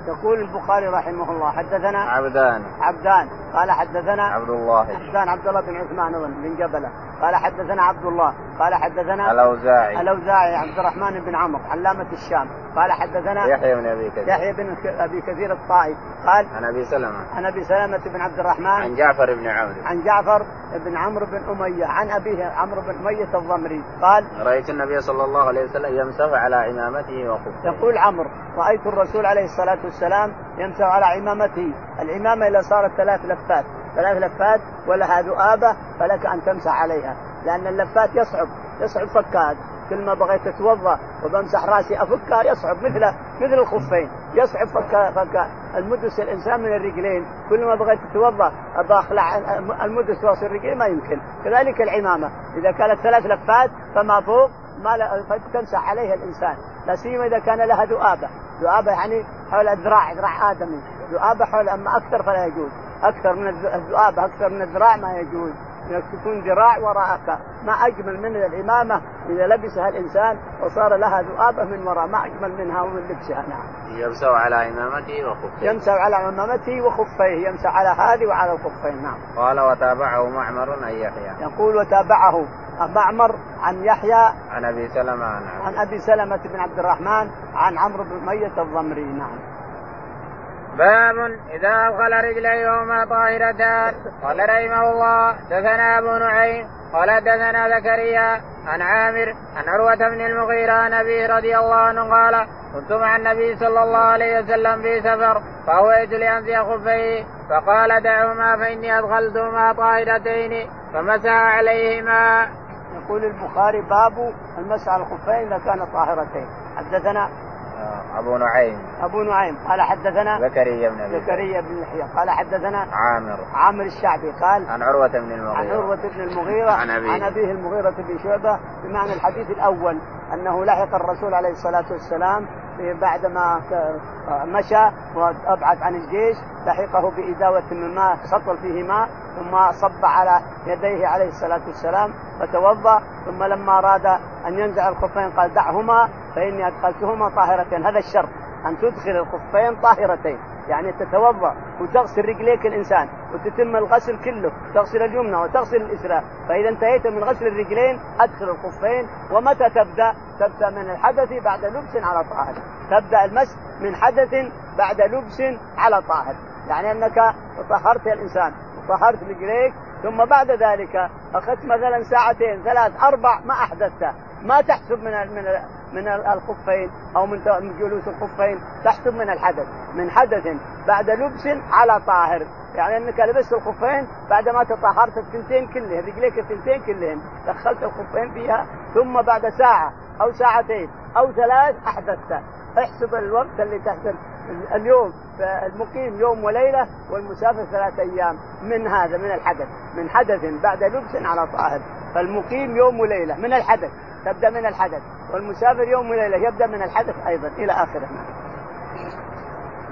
يقول البخاري رحمه الله حدثنا عبدان. عبدان. قال حدثنا عبد الله. عبدان عبد الله بن عثمان بن جبله قال حدثنا عبد الله. قال حدثنا الأوزاعي. الأوزاعي عبد الرحمن بن عمرو علامة الشام. قال حدثنا يحيى بن أبي كثير. يحيى بن أبي كثير الطائي. قال عن أبي سلمة. عن أبي سلمة بن عبد الرحمن. عن جعفر بن عمرو. عن جعفر بن عمرو بن أمية. عن أبيه عمرو بن أمية الضمري. قال رأيت النبي صلى الله عليه وسلم يمسح على عمامته وخفه يقول عمرو رأيت الرسول عليه الصلاة والسلام يمسح على عمامته العمامه إذا صارت ثلاث لفات ثلاث لفات ولها ذؤابه فلك أن تمسح عليها. لأن اللفات يصعب يصعب فكها كل ما بغيت اتوضا وبمسح رأسي افكها يصعب مثل مثل الخفين. يصعب فك فك المدس الإنسان من الرجلين. كل ما بغيت اتوضا ابى اخلع المدس واصل الرجلين ما يمكن. كذلك العمامة. إذا كانت ثلاث لفات فما فوق ما تمسح عليها الإنسان. لا سيما إذا كان لها ذؤابة. ذؤابة يعني حول الذراع ذراع آدمي. ذؤابة حول أما أكثر فلا يجوز. أكثر من الذؤابه أكثر من الذراع ما يجوز انك تكون ذراع وراءك ما أجمل من العمامه إذا لبسها الإنسان وصار لها ذؤابة من وراء ما أجمل منها ومن لبسها نعم. يمسح على عمامته وخفيه. يمسح على عمامته وخفيه يمسح على هذه وعلى الخفين نعم. قال وتابعه معمر عن يحيى. يقول وتابعه معمر عن يحيى عن أبي سلمة عن, عن أبي سلمة بن عبد الرحمن عن عمرو بن مية الضمري نعم. باب إذا ادخل رجليه وهما طاهرتان قال رحمه الله دثنا أبو نعيم قال دثنا زكريا عن عامر عن عروة بن المغيرة عن رضي الله عنه قال كنت مع النبي صلى الله عليه وسلم في سفر فأويت لأنزي خفيه فقال دعهما فإني أدخلتهما طاهرتين فمسح عليهما. يقول البخاري باب المسح على الخفين إذا كان طاهرتين حدثنا أبو نعيم. أبو نعيم. قال حدثنا زكريا بن أبي زكريا بن يحيى قال حدثنا عامر. عامر الشعبي. قال عن عروة بن المغيرة. عن عروة بن المغيرة. عن أبيه. عن أبيه المغيرة بن شعبة. بمعنى الحديث الأول أنه لحق الرسول عليه الصلاة والسلام بعدما مشى وأبعد عن الجيش لحقه بإداوة من ماء سطل فيه ماء ثم صب على يديه عليه الصلاة والسلام فتوضأ ثم لما أراد أن ينزع الخفين قال دعهما فإني أدخلتهما طاهرتين. هذا الشرط. أن تدخل الخفين طاهرتين. يعني تتوضأ وتغسل رجليك الإنسان وتتم الغسل كله تغسل اليمنى وتغسل اليسرى فإذا انتهيت من غسل الرجلين أدخل الخفين ومتى تبدأ؟ تبدأ من الحدث بعد لبس على طاهر. تبدأ المسح من حدث بعد لبس على طاهر. يعني أنك طهرت الإنسان وطهرت رجليك ثم بعد ذلك أخذت مثلا ساعتين ثلاث أربع ما أحدثت. ما تحسب من من من الخفين أو من جلوس الخفين تحسب من الحدث من حدث بعد لبس على طاهر. يعني إنك لبست الخفين بعد ما تطهرت الثنتين كلهن رجليك الثنتين كلهن دخلت الخفين فيها ثم بعد ساعة أو ساعتين أو ثلاث أحدثت. احسب الوقت اللي تحسب اليوم المقيم يوم وليلة والمسافر ثلاثة أيام. من هذا؟ من الحدث. من حدث بعد لبس على طاهر. فالمقيم يوم وليلة. من الحدث. تبدأ من الحدث. والمسافر يوم وليلة. يبدأ من الحدث أيضا إلى آخره.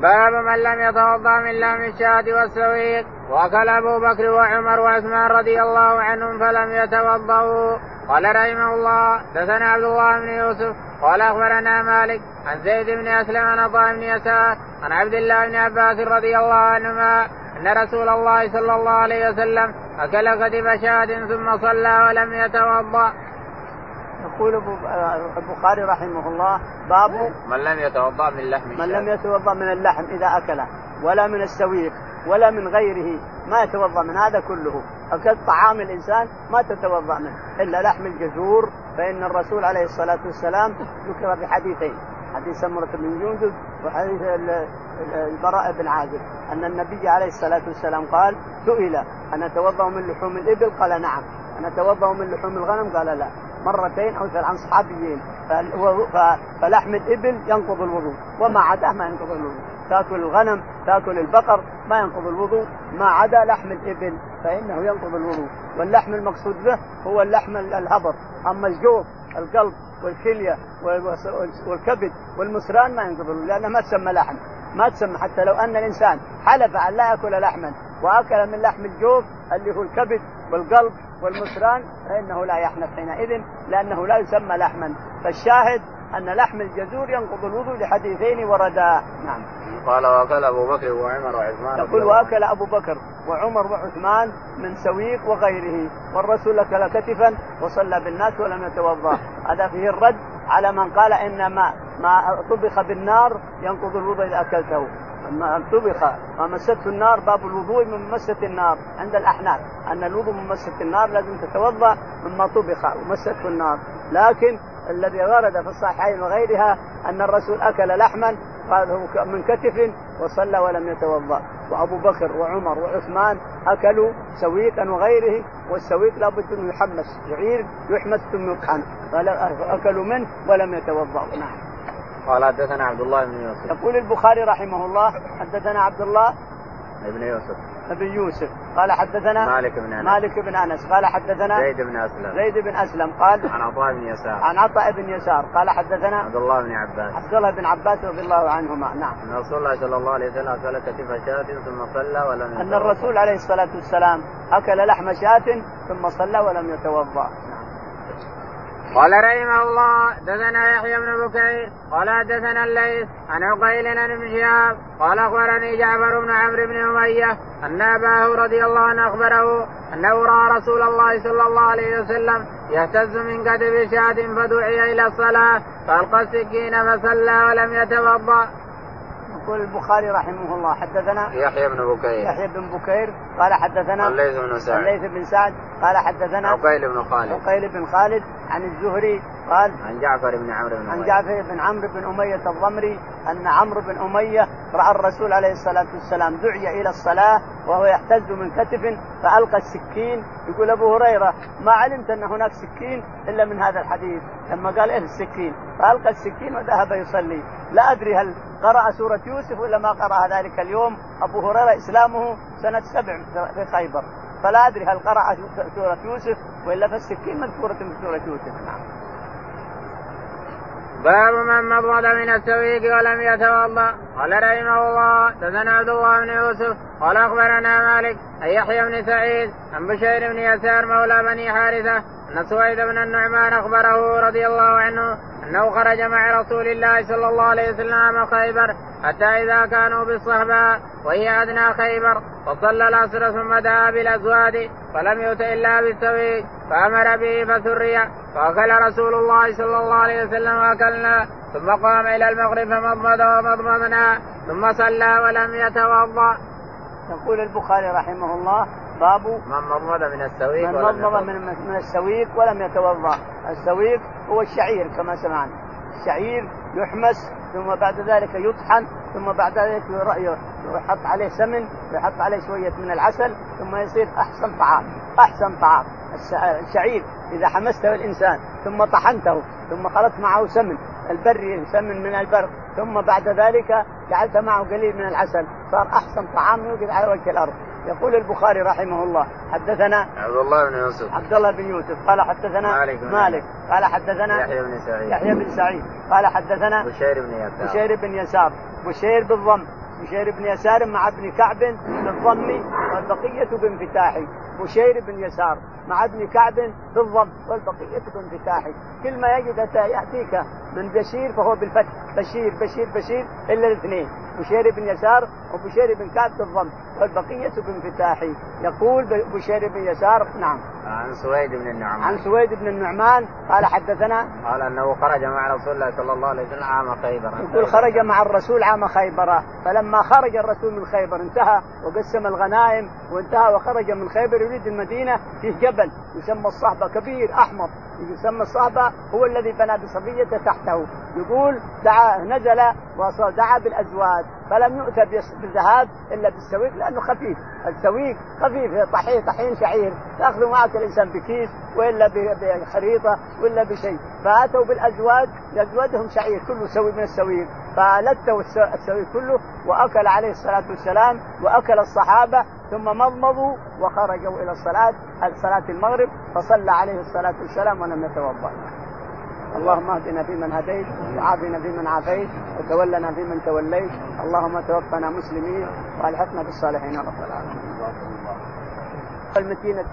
باب من لم يتوضأ من لام الشاة والسويق وأكل أبو بكر وعمر وعثمان رضي الله عنهم فلم يتوضأوا. قال رحمه الله دثنا عبد الله بن يوسف قال أخبرنا مالك عن زيد بن أسلم عن عطاء بن يسار عن عبد الله بن عباس رضي الله عنهما أن رسول الله صلى الله عليه وسلم أكل كتف شاة ثم صلى ولم يتوضأ. يقول البخاري رحمه الله باب من لم يتوضأ من لحم من لم يتوضأ من اللحم إذا أكله ولا من السويق ولا من غيره ما يتوضأ من هذا كله. أكل طعام الإنسان ما تتوضأ منه إلا لحم الجزور فإن الرسول عليه الصلاة والسلام ذكر في حديثين حديث سمرة بن جندب وحديث البراء بن عازب أن النبي عليه الصلاة والسلام قال سئل أن أتوضأ من لحوم الإبل؟ قال نعم. أن أتوضأ من لحوم الغنم؟ قال لا. مرتين أو عن صحابيين. فلحم الإبل ينقض الوضوء وما عداه ما ينقض الوضوء. تاكل الغنم تاكل البقر ما ينقض الوضوء ما عدا لحم الإبل فإنه ينقض الوضوء. واللحم المقصود به هو اللحم الهبر أما الجوف القلب والكلية والكبد والمسران ما ينقض الوضوء لأنه ما تسمى لحم. ما تسمى حتى لو أن الإنسان حلف أن لا يأكل لحما وأكل من لحم الجوف اللي هو الكبد والقلب والمسران فإنه لا يحنث حينئذ لأنه لا يسمى لحما. فالشاهد أن لحم الجزور ينقض الوضوء لحديثين وردا. نعم. قال وأكل أبو بكر وعمر وعثمان. يقول وأكل أبو بكر وعمر وعثمان من سويق وغيره والرسول أكل كتفا وصلى بالناس ولم يتوضأ. هذا فيه الرد على من قال إن ما ما طبخ بالنار ينقض الوضوء إذا أكلته. طبخ ما مسته النار باب الوضوء من مسة النار عند الأحناف. أن الوضوء من مسة النار لازم تتوضأ مما طبخ ومسته النار. لكن الذي ورد في الصحيحين وغيرها أن الرسول أكل لحما من كتف وصلى ولم يتوضأ. وأبو بكر وعمر وعثمان أكلوا سويقا وغيره والسويق لابد أنه يحمس شعير يحمس ثم يطحن أكلوا منه ولم يتوضأوا. نعم. قال حدثنا عبد الله بن يوسف. يقول البخاري رحمه الله حدثنا عبد الله بن يوسف. بن يوسف. قال حدثنا مالك بن أنس. مالك بن أنس. قال حدثنا زيد بن أسلم. زيد بن أسلم. قال عن عطاء بن يسار. عن عطاء بن يسار. قال حدثنا عبد الله بن عباس. عبد الله بن عباس رضي الله عنهما. نعم. أن رسول الله صلى الله عليه وسلم أكل كتف شاة ثم صلى ولم يتوضا أن الرسول عليه الصلاة والسلام أكل لحم شاة ثم صلى ولم يتوضأ. قال رحمه الله دثنا يحيى بن بكير قال حدثنا الليث عن عقيل عن ابن شهاب قال أخبرني جعفر بن عمرو بن أمية أن أباه رضي الله عنه أخبره أنه رأى رسول الله صلى الله عليه وسلم يهتز من كتف شاة فدعي إلى الصلاة فألقى السكين فصلى ولم يتوضأ. يقول البخاري رحمه الله حدثنا يحيى بن بكير. يحيى بن بكير قال حدثنا الليث بن سعد. الليث بن سعد قال حدثنا عقيل بن خالد. عقيل بن خالد عن الزهري قال عن جعفر بن عمرو بن عن جعفر بن عمرو بن أمية الضمري أن عمرو بن أمية رأى الرسول عليه الصلاة والسلام دعي إلى الصلاة وهو يحتز من كتف فألقى السكين. يقول أبو هريرة ما علمت أن هناك سكين إلا من هذا الحديث. لما قال إيه السكين؟ فألقى السكين وذهب يصلي. لا أدري هل قرأ سورة يوسف ولا ما قرأ ذلك اليوم. أبو هريرة إسلامه سنة سبع في خيبر. فلا أدري هل قرأ سورة يوسف وإلا فالسكين مذكورة في سورة يوسف. نعم. باب من مضمض من السويق ولم يتوضأ. قال رحمه الله دثنا عبد الله بن يوسف قال أخبرنا مالك عن يحيى بن سعيد عن بشير بن يسار مولى بني حارثة أن سويد بن النعمان أخبره رضي الله عنه انه خرج مع رسول الله صلى الله عليه وسلم خيبر حتى إذا كانوا بالصحباء وهي أدنى خيبر فصلى العصر ثم دعا بالأزواد فلم يؤت إلا بالسويق فأمر به فسري فأكل رسول الله صلى الله عليه وسلم وأكلنا ثم قام إلى المغرب فمضمض ومضمضنا ثم صلى ولم يتوضأ. يقول البخاري رحمه الله باب من مضمض من السويق من مضمض من, من السويق ولم يتوضأ، السويق هو الشعير كما سمعنا، الشعير يحمس ثم بعد ذلك يطحن ثم بعد ذلك يحط عليه سمن ويحط عليه شوية من العسل ثم يصير أحسن طعام، أحسن طعام، الشعير إذا حمسته الإنسان ثم طحنته ثم خلطت معه سمن البر سمن من البر ثم بعد ذلك جعلت معه قليل من العسل صار أحسن طعام يوجد على وجه الأرض. يقول البخاري رحمه الله حدثنا عبد الله بن يوسف. عبد الله بن يوسف قال حدثنا مالك, مالك قال حدثنا يحيى بن سعيد. يحيى بن سعيد قال حدثنا بشير بن يسار. بشير بن يسار بشير بالضم بشير بن يسار مع ابن كعب بالضم والبقية بانفتاح بشير بن يسار مع ابن كعب بالضم والبقية بانفتاح كل ما يجد يأتيك من بشير فهو بالفتح. بشير بشير بشير إلا الاثنين. بشير بن يسار وبشير بن كعب بالضم والبقية بانفتاح يقول بشير بن يسار نعم. عن سويد بن النعمان. عن سويد بن النعمان. قال حدثنا؟ قال أنه خرج مع رسول الله صلى الله عليه وسلم عام خيبر. يقول خرج مع الرسول عام خيبر. فلما خرج الرسول من خيبر انتهى وقسم الغنائم وانتهى وخرج من خيبر يريد المدينة فيه جبل يسمى الصحبه كبير أحمر. يسمى الصحبه هو الذي بنى بصبية تحته. يقول دعا نزل ودعا بالأزواج. فلم يؤتى بالذهاب إلا بالسويق لأنه خفيف. السويق خفيف طحين طحين شعير. تأخذ معك الإنسان بكيس وإلا بخريطة ولا بشيء. فأتوا بالأزواج يزودهم شعير كله سوي من السويق. فلته السويق كله وأكل عليه الصلاة والسلام وأكل الصحابة ثم مضمضوا وخرجوا إلى الصلاة صلاه المغرب فصلى عليه الصلاة والسلام ولم يتوضأ. اللهم اهدنا فيمن هديت وعافنا فيمن عافيت وتولنا فيمن توليت. اللهم توفنا مسلمين والحقنا بالصالحين رب العالمين. المتينة